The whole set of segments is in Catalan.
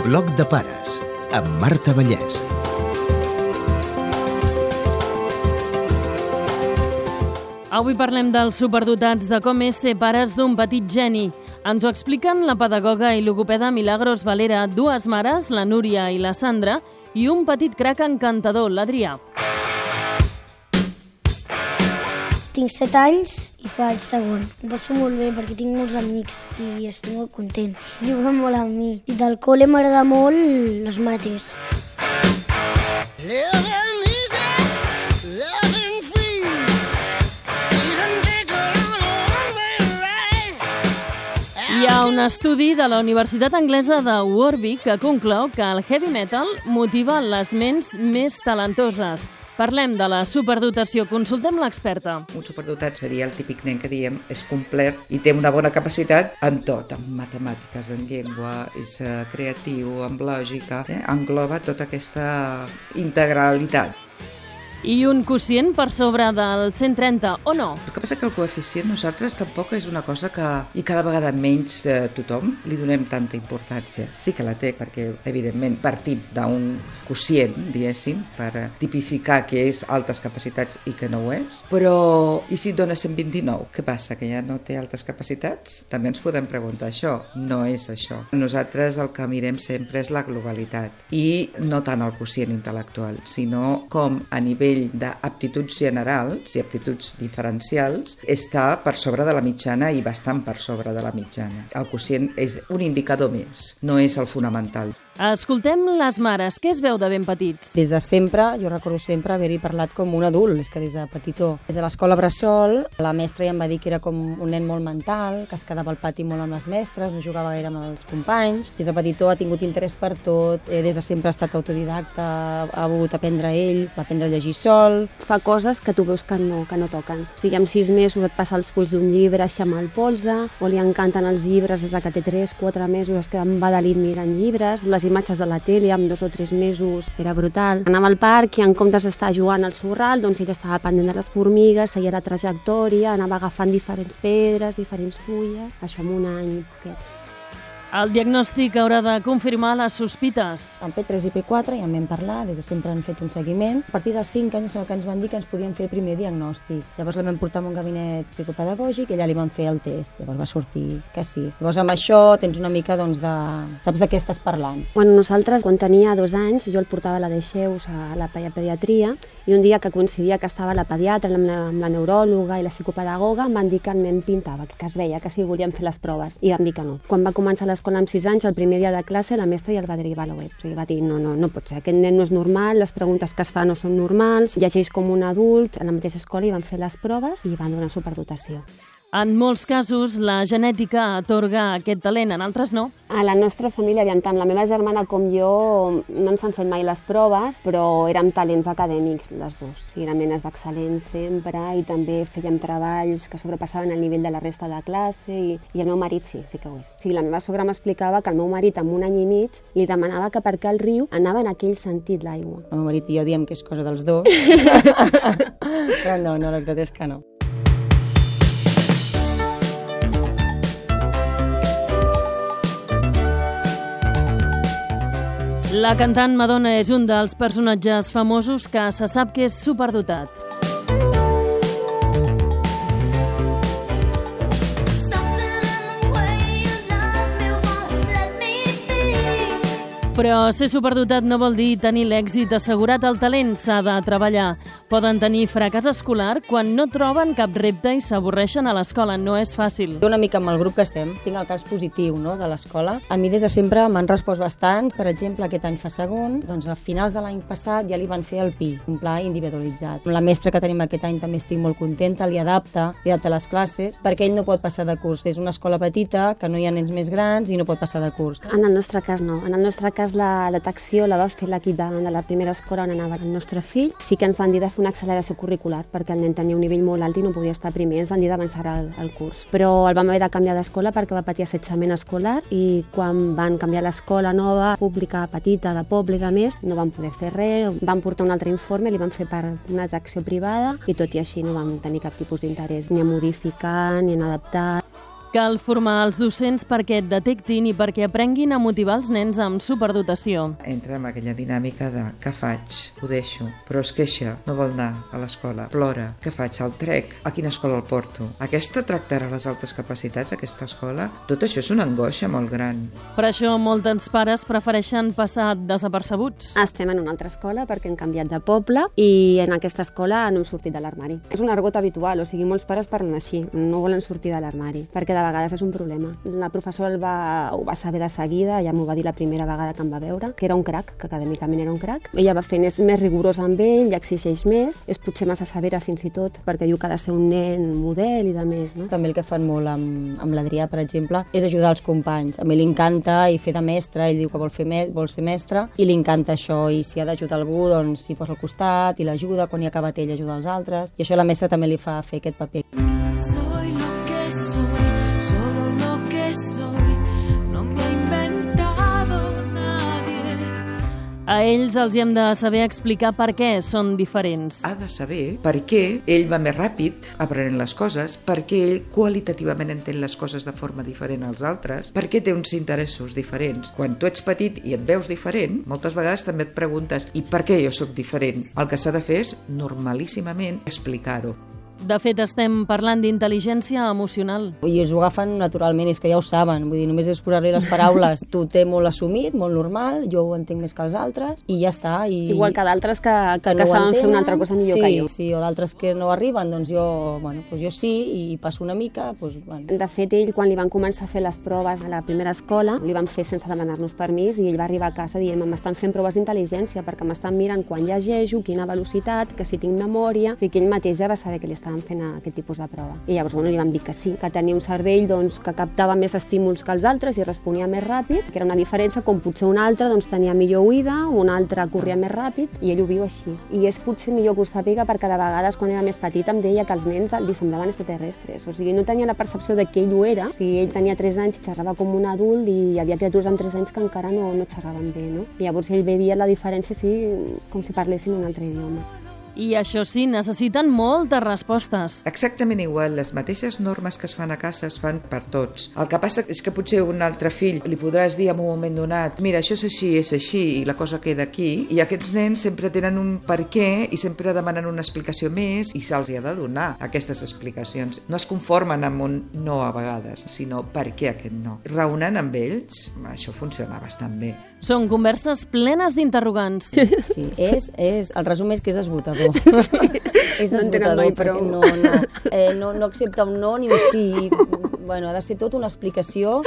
Bloc de pares, amb Marta Vallès. Avui parlem dels superdotats, de com és ser pares d'un petit geni. Ens ho expliquen la pedagoga i logopeda Milagros Valera, dues mares, la Núria i la Sandra, i un petit crac encantador, l'Adrià. Tinc 7 anys i faig segon. Em passo molt bé perquè tinc molts amics i estic molt content. Juguen molt amb mi. I del col·le m'agrada molt les mates. Hi ha un estudi de la Universitat Anglesa de Warwick que conclou que el heavy metal motiva les ments més talentoses. Parlem de la superdotació. Consultem l'experta. Un superdotat seria el típic nen que diem és complet i té una bona capacitat en tot, en matemàtiques, en llengua, és eh, creatiu, en lògica, eh? engloba tota aquesta integralitat. I un quocient per sobre del 130, o no? El que passa que el coeficient nosaltres tampoc és una cosa que, i cada vegada menys eh, tothom, li donem tanta importància. Sí que la té, perquè evidentment partim d'un quocient, diguéssim, per eh, tipificar què és altes capacitats i que no ho és, però i si et dona 129, què passa, que ja no té altes capacitats? També ens podem preguntar això, no és això. Nosaltres el que mirem sempre és la globalitat i no tant el quocient intel·lectual, sinó com a nivell d'aptituds generals i aptituds diferencials està per sobre de la mitjana i bastant per sobre de la mitjana. El quocient és un indicador més, no és el fonamental. Escoltem les mares. Què es veu de ben petits? Des de sempre, jo recordo sempre haver-hi parlat com un adult, és que des de petitó. Des de l'escola Bressol, la mestra ja em va dir que era com un nen molt mental, que es quedava al pati molt amb les mestres, no jugava gaire amb els companys. Des de petitó ha tingut interès per tot, eh, des de sempre ha estat autodidacta, ha volgut aprendre ell, va aprendre a llegir sol. fa coses que tu veus que no, que no toquen. O sigui, amb sis mesos et passa els fulls d'un llibre així amb el polze, o li encanten els llibres des de que té 3, 4 mesos, es queda embadalit mirant llibres, les imatges de la tele amb dos o tres mesos, era brutal. Anava al parc i en comptes d'estar jugant al sorral, doncs ell estava pendent de les formigues, seguia la trajectòria, anava agafant diferents pedres, diferents fulles, això en un any i poquet. El diagnòstic haurà de confirmar les sospites. En P3 i P4 ja en vam parlar, des de sempre han fet un seguiment. A partir dels 5 anys el que ens van dir que ens podien fer el primer diagnòstic. Llavors la vam portar a un gabinet psicopedagògic i allà li van fer el test. Llavors va sortir que sí. Llavors amb això tens una mica doncs, de... saps de què estàs parlant. Bueno, nosaltres, quan tenia dos anys, jo el portava a la Deixeus a la pe- pediatria i un dia que coincidia que estava la pediatra amb la, amb la neuròloga i la psicopedagoga em van dir que el nen pintava, que, es veia, que si volien fer les proves i vam dir que no. Quan va començar l'escola amb 6 anys, el primer dia de classe, la mestra ja el va derivar a la web. O sigui, va dir, no, no, no pot ser, aquest nen no és normal, les preguntes que es fa no són normals, llegeix com un adult, a la mateixa escola i van fer les proves i van donar superdotació. En molts casos, la genètica atorga aquest talent, en altres no. A la nostra família, aviam, tant la meva germana com jo no ens han fet mai les proves, però érem talents acadèmics, les dues. O sigui, érem nenes d'excel·lents sempre i també fèiem treballs que sobrepassaven el nivell de la resta de classe i, i el meu marit sí, sí que ho és. O sigui, la meva sogra m'explicava que el meu marit amb un any i mig li demanava que perquè el riu anava en aquell sentit l'aigua. El meu marit i jo diem que és cosa dels dos. Però no, no, la veritat és que no. La cantant Madonna és un dels personatges famosos que se sap que és superdotat. Però ser superdotat no vol dir tenir l'èxit assegurat. El talent s'ha de treballar. Poden tenir fracàs escolar quan no troben cap repte i s'avorreixen a l'escola. No és fàcil. Jo una mica amb el grup que estem, tinc el cas positiu no, de l'escola. A mi des de sempre m'han respost bastant. Per exemple, aquest any fa segon, doncs a finals de l'any passat ja li van fer el PI, un pla individualitzat. La mestra que tenim aquest any també estic molt contenta, li adapta, li adapta les classes, perquè ell no pot passar de curs. És una escola petita, que no hi ha nens més grans i no pot passar de curs. En el nostre cas no. En el nostre cas la detecció la va fer l'equip de, de la primera escola on anava el nostre fill. Sí que ens van dir de fer una acceleració curricular perquè el nen tenia un nivell molt alt i no podia estar primer. Ens van dir d'avançar el, el curs. Però el vam haver de canviar d'escola perquè va patir assetjament escolar i quan van canviar l'escola nova, pública, petita, de de més, no van poder fer res. Van portar un altre informe, li van fer per una detecció privada i tot i així no vam tenir cap tipus d'interès ni a modificar ni en adaptar. Cal formar els docents perquè et detectin i perquè aprenguin a motivar els nens amb superdotació. Entra en aquella dinàmica de què faig? Ho deixo, però es queixa, no vol anar a l'escola, plora, què faig? El trec, a quina escola el porto? Aquesta tractarà les altes capacitats, aquesta escola? Tot això és una angoixa molt gran. Per això molts pares prefereixen passar desapercebuts. Estem en una altra escola perquè hem canviat de poble i en aquesta escola no hem sortit de l'armari. És un argot habitual, o sigui, molts pares parlen així, no volen sortir de l'armari, perquè de vegades és un problema. La professora el va, ho va saber de seguida, ja m'ho va dir la primera vegada que em va veure, que era un crac, que acadèmicament era un crac. Ella va fent, és més rigorosa amb ell, li exigeix més, és potser massa severa fins i tot, perquè diu que ha de ser un nen model i de més, no? També el que fan molt amb, amb l'Adrià, per exemple, és ajudar els companys. A mi li encanta i fer de mestre, ell diu que vol, fer me vol ser mestre, i li encanta això, i si ha d'ajudar algú, doncs s'hi posa al costat i l'ajuda, quan hi ha acabat ell ajuda els altres, i això la mestra també li fa fer aquest paper. Soy A ells els hi hem de saber explicar per què són diferents. Ha de saber per què ell va més ràpid aprenent les coses, per què ell qualitativament entén les coses de forma diferent als altres, per què té uns interessos diferents. Quan tu ets petit i et veus diferent, moltes vegades també et preguntes i per què jo sóc diferent? El que s'ha de fer és normalíssimament explicar-ho. De fet, estem parlant d'intel·ligència emocional. I els ho agafen naturalment, és que ja ho saben, vull dir, només és posar-li les paraules. tu té molt assumit, molt normal, jo ho entenc més que els altres, i ja està. I... Igual que d'altres que, que, que no saben fer una altra cosa millor sí, que jo. Sí, o d'altres que no arriben, doncs jo, bueno, doncs jo sí, i passo una mica, doncs, bueno. De fet, ell, quan li van començar a fer les proves a la primera escola, li van fer sense demanar-nos permís i ell va arribar a casa dient m'estan fent proves d'intel·ligència perquè m'estan mirant quan llegeixo, quina velocitat, que si tinc memòria... O sigui, que ell mateix ja va saber que li estaven fent aquest tipus de prova. I llavors, bueno, li van dir que sí, que tenia un cervell doncs, que captava més estímuls que els altres i responia més ràpid, que era una diferència com potser un altre doncs, tenia millor oïda, un altre corria més ràpid, i ell ho viu així. I és potser millor que ho sàpiga perquè de vegades quan era més petit em deia que els nens li semblaven extraterrestres, o sigui, no tenia la percepció de que ell ho era, o sigui, ell tenia 3 anys i xerrava com un adult i hi havia criatures amb 3 anys que encara no, no xerraven bé, no? I llavors ell veia la diferència sí, com si parlessin un altre idioma. I això sí, necessiten moltes respostes. Exactament igual, les mateixes normes que es fan a casa es fan per tots. El que passa és que potser un altre fill li podràs dir en un moment donat mira, això és així, és així, i la cosa queda aquí, i aquests nens sempre tenen un per què i sempre demanen una explicació més i se'ls ha de donar aquestes explicacions. No es conformen amb un no a vegades, sinó per què aquest no. Raonant amb ells, això funciona bastant bé. Són converses plenes d'interrogants. Sí, és, és, el resum és que és esgotador. és No en tenen esgotador, mai perquè no, no, eh, no, no accepta un no ni un sí. Bueno, ha de ser tot una explicació.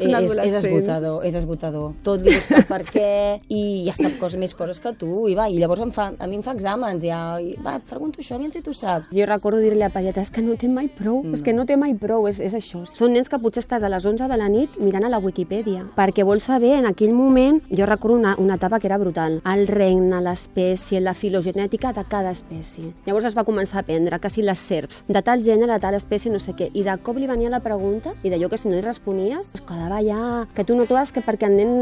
Eh, és, és esgotador, és esgotador. Tot li busca per què i ja sap coses, més coses que tu. I va, i llavors em fa, a mi em fa exàmens, ja, i, va, et pregunto això, aviam si tu saps. Jo recordo dir-li al pediatre, és que no té mai prou, mm. és que no té mai prou, és, és això. Són nens que potser estàs a les 11 de la nit mirant a la Wikipedia, perquè vols saber en aquell moment, jo recordo una, una etapa que era brutal, el regne, l'espècie, la filogenètica de cada espècie. Llavors es va començar a aprendre que si les serps, de tal gènere, de tal espècie, no sé què, i de cop li venia la pregunta, i d'allò que si no hi responies, es quedava ja... que tu notaves que perquè el nen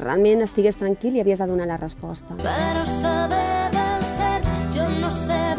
realment estigués tranquil i havies de donar la resposta. Però saber del cert, jo no sé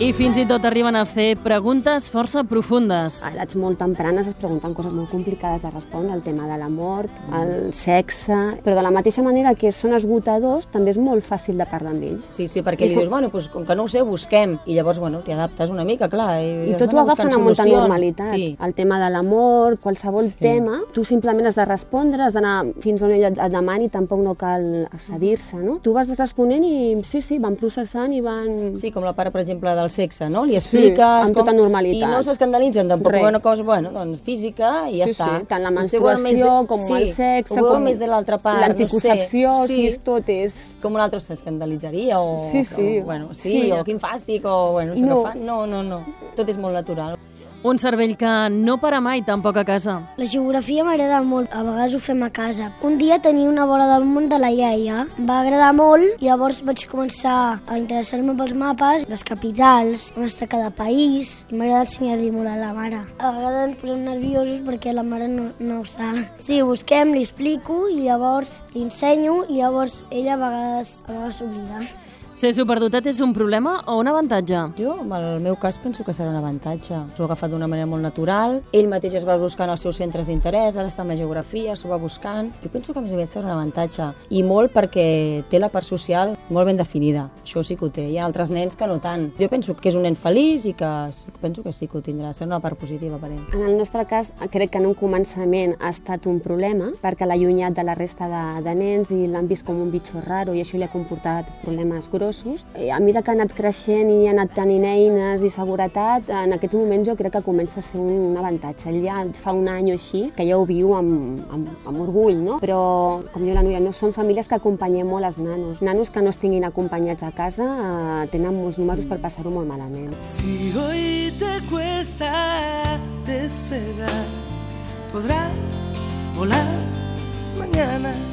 I fins i tot arriben a fer preguntes força profundes. A edats molt tempranes es pregunten coses molt complicades de respondre, el tema de la mort, el sexe... Però de la mateixa manera que són esgotadors, també és molt fàcil de parlar amb ells. Sí, sí, perquè I li dius, bueno, doncs, com que no ho sé, busquem. I llavors, bueno, t'hi adaptes una mica, clar. I, I tot ho agafen amb molta normalitat. Sí. El tema de la mort, qualsevol Sí. tema, tu simplement has de respondre, has d'anar fins on ell et et demani, tampoc no cal accedir-se, no? Tu vas responent i sí, sí, van processant i van... Sí, com la part, per exemple, del sexe, no? Li expliques... amb com... tota normalitat. I no s'escandalitzen, tampoc Res. una cosa, bueno, doncs física i ja sí, està. Sí, tant la menstruació com sí, el sexe, ho com més de l'altra part, l'anticoncepció, no sé. Sí, és tot és... com un altre s'escandalitzaria o... Sí, sí. O, bueno, sí, Sí. o quin fàstic, o bueno, això No. que fan. No, no, no. Tot és molt natural. Un cervell que no para mai tampoc a casa. La geografia m'agrada molt, a vegades ho fem a casa. Un dia tenia una bola del món de la iaia, va agradar molt, llavors vaig començar a interessar-me pels mapes, les capitals, on està cada país, i m'agrada ensenyar-li molt a la mare. A vegades ens posem nerviosos perquè la mare no, no ho sap. Sí, busquem, li explico, i llavors li ensenyo, i llavors ella a vegades a vegades s'oblida. Ser superdotat és un problema o un avantatge? Jo, en el meu cas, penso que serà un avantatge. S'ho ha agafat d'una manera molt natural. Ell mateix es va buscant els seus centres d'interès, ara està amb la geografia, s'ho va buscant. Jo penso que més aviat serà un avantatge. I molt perquè té la part social molt ben definida. Això sí que ho té. Hi ha altres nens que no tant. Jo penso que és un nen feliç i que penso que sí que ho tindrà. Serà una part positiva per ell. En el nostre cas, crec que en un començament ha estat un problema perquè l'ha allunyat de la resta de, de nens i l'han vist com un bitxo raro i això li ha comportat problemes grossos. I a mesura que ha anat creixent i ha anat tenint eines i seguretat, en aquests moments jo crec que comença a ser un, un avantatge. Ell ja fa un any o així que ja ho viu amb, amb, amb orgull, no? Però, com diu la Núria, no són famílies que acompanyem molt els nanos. Nanos que no estiguin acompanyats a casa eh, tenen molts números per passar-ho molt malament. Si hoy te cuesta despegar, podràs volar mañana.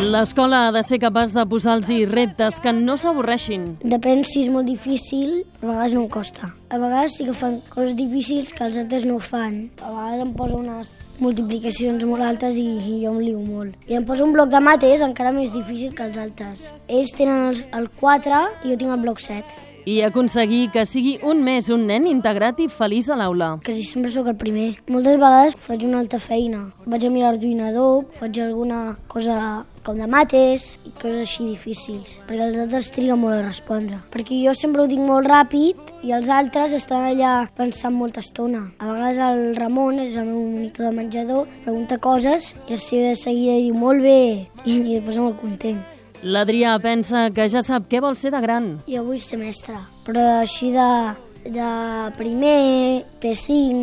L'escola ha de ser capaç de posar-los reptes que no s'avorreixin. Depèn si és molt difícil, a vegades no costa. A vegades sí que fan coses difícils que els altres no fan. A vegades em posa unes multiplicacions molt altes i, i jo em lio molt. I em posa un bloc de mates encara més difícil que els altres. Ells tenen el 4 i jo tinc el bloc 7. I aconseguir que sigui un mes un nen integrat i feliç a l'aula. Quasi sempre sóc el primer. Moltes vegades faig una altra feina. Vaig a mirar l'ordinador, faig alguna cosa com de mates i coses així difícils, perquè els altres triguen molt a respondre. Perquè jo sempre ho dic molt ràpid i els altres estan allà pensant molta estona. A vegades el Ramon, és el meu monitor de menjador, pregunta coses i el de seguida diu molt bé i, i es molt content. L'Adrià pensa que ja sap què vol ser de gran. Jo vull ser mestre, però així de, de primer, P5,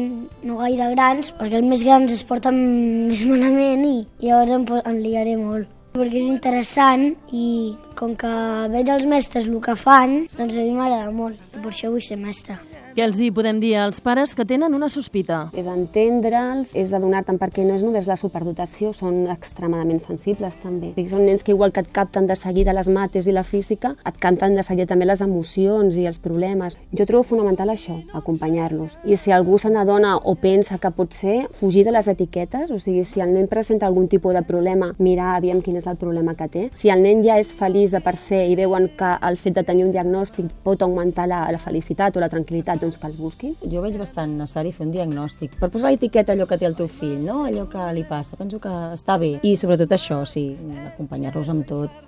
no gaire grans, perquè els més grans es porten més malament i llavors em, em liaré molt. Perquè és interessant i com que veig els mestres el que fan, doncs a mi m'agrada molt per això vull ser mestre. Què els hi podem dir als pares que tenen una sospita? És entendre'ls, és adonar-te'n perquè no és només la superdotació, són extremadament sensibles també. I són nens que igual que et capten de seguida les mates i la física, et capten de seguida també les emocions i els problemes. Jo trobo fonamental això, acompanyar-los. I si algú se n'adona o pensa que pot ser, fugir de les etiquetes, o sigui, si el nen presenta algun tipus de problema, mirar aviam quin és el problema que té. Si el nen ja és feliç de per se i veuen que el fet de tenir un diagnòstic pot augmentar la, la felicitat o la tranquil·litat, doncs que els busquin. Jo veig bastant necessari fer un diagnòstic per posar l'etiqueta a allò que té el teu fill, no? allò que li passa. Penso que està bé. I sobretot això, sí, acompanyar-los amb tot.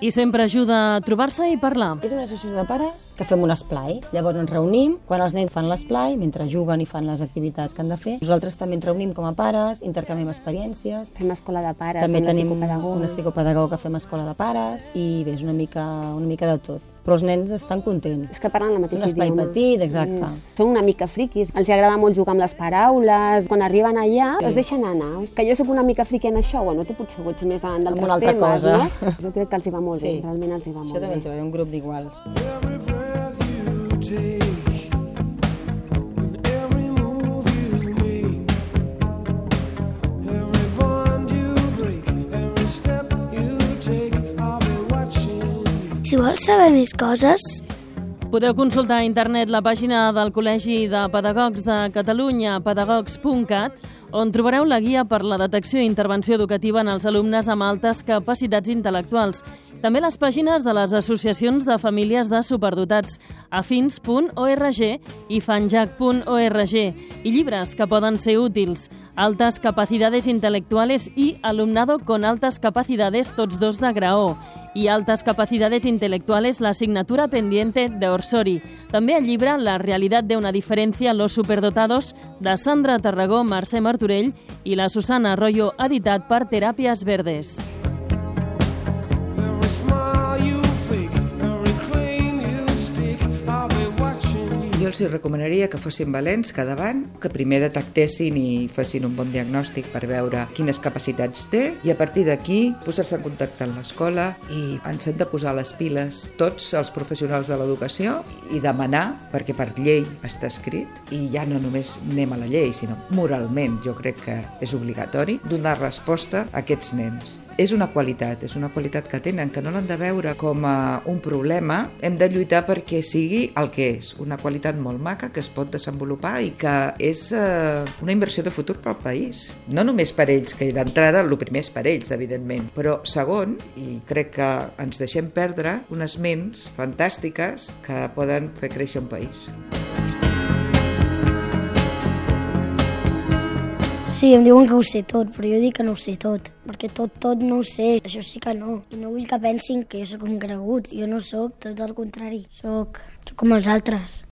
I sempre ajuda a trobar-se i parlar. És una associació de pares que fem un esplai. Llavors ens reunim, quan els nens fan l'esplai, mentre juguen i fan les activitats que han de fer. Nosaltres també ens reunim com a pares, intercanviem experiències. Fem escola de pares també amb la tenim una psicopedagoga que fem escola de pares i bé, és una mica, una mica de tot. Però els nens estan contents. És que parlen el És mateix un espai idioma. petit, exacte. És- Són una mica friquis. Els agrada molt jugar amb les paraules. Quan arriben allà, Sí. es deixen anar. Que jo sóc una mica friqui en això, bueno, tu potser ho ets més en d'altres temes, cosa. no? Jo crec que els hi va molt Sí. bé, realment els hi va Això molt també bé. ens va bé, un grup d'iguals. Every breath you take, vols saber més coses, Podeu consultar a internet la pàgina del Col·legi de Pedagogs de Catalunya, pedagogs.cat, on trobareu la guia per la detecció i intervenció educativa en els alumnes amb altes capacitats intel·lectuals. També les pàgines de les associacions de famílies de superdotats, afins.org i fanjac.org, i llibres que poden ser útils, Altas capacidades intelectuales y alumnado con altas capacidades, tots dos de graó, i altas capacidades intelectuales, la asignatura pendiente de Orsori. També el llibre La realitat de una diferència los superdotados, de Sandra Tarragó, Mercè Martorell i la Susana Arroyo, editat per Teràpies Verdes. Els hi recomanaria que fossin valents cada davant, que primer detectessin i fessin un bon diagnòstic per veure quines capacitats té i a partir d'aquí posar-se en contacte amb l'escola i ens hem de posar les piles tots els professionals de l'educació i demanar, perquè per llei està escrit i ja no només anem a la llei, sinó moralment jo crec que és obligatori donar resposta a aquests nens és una qualitat, és una qualitat que tenen, que no l'han de veure com a un problema, hem de lluitar perquè sigui el que és, una qualitat molt maca que es pot desenvolupar i que és eh, una inversió de futur pel país. No només per ells, que d'entrada el primer és per ells, evidentment, però segon, i crec que ens deixem perdre unes ments fantàstiques que poden fer créixer un país. Sí, em diuen que ho sé tot, però jo dic que no ho sé tot, perquè tot, tot no ho sé, això sí que no. I no vull que pensin que jo sóc un cregut, jo no sóc, tot el contrari, sóc, sóc com els altres.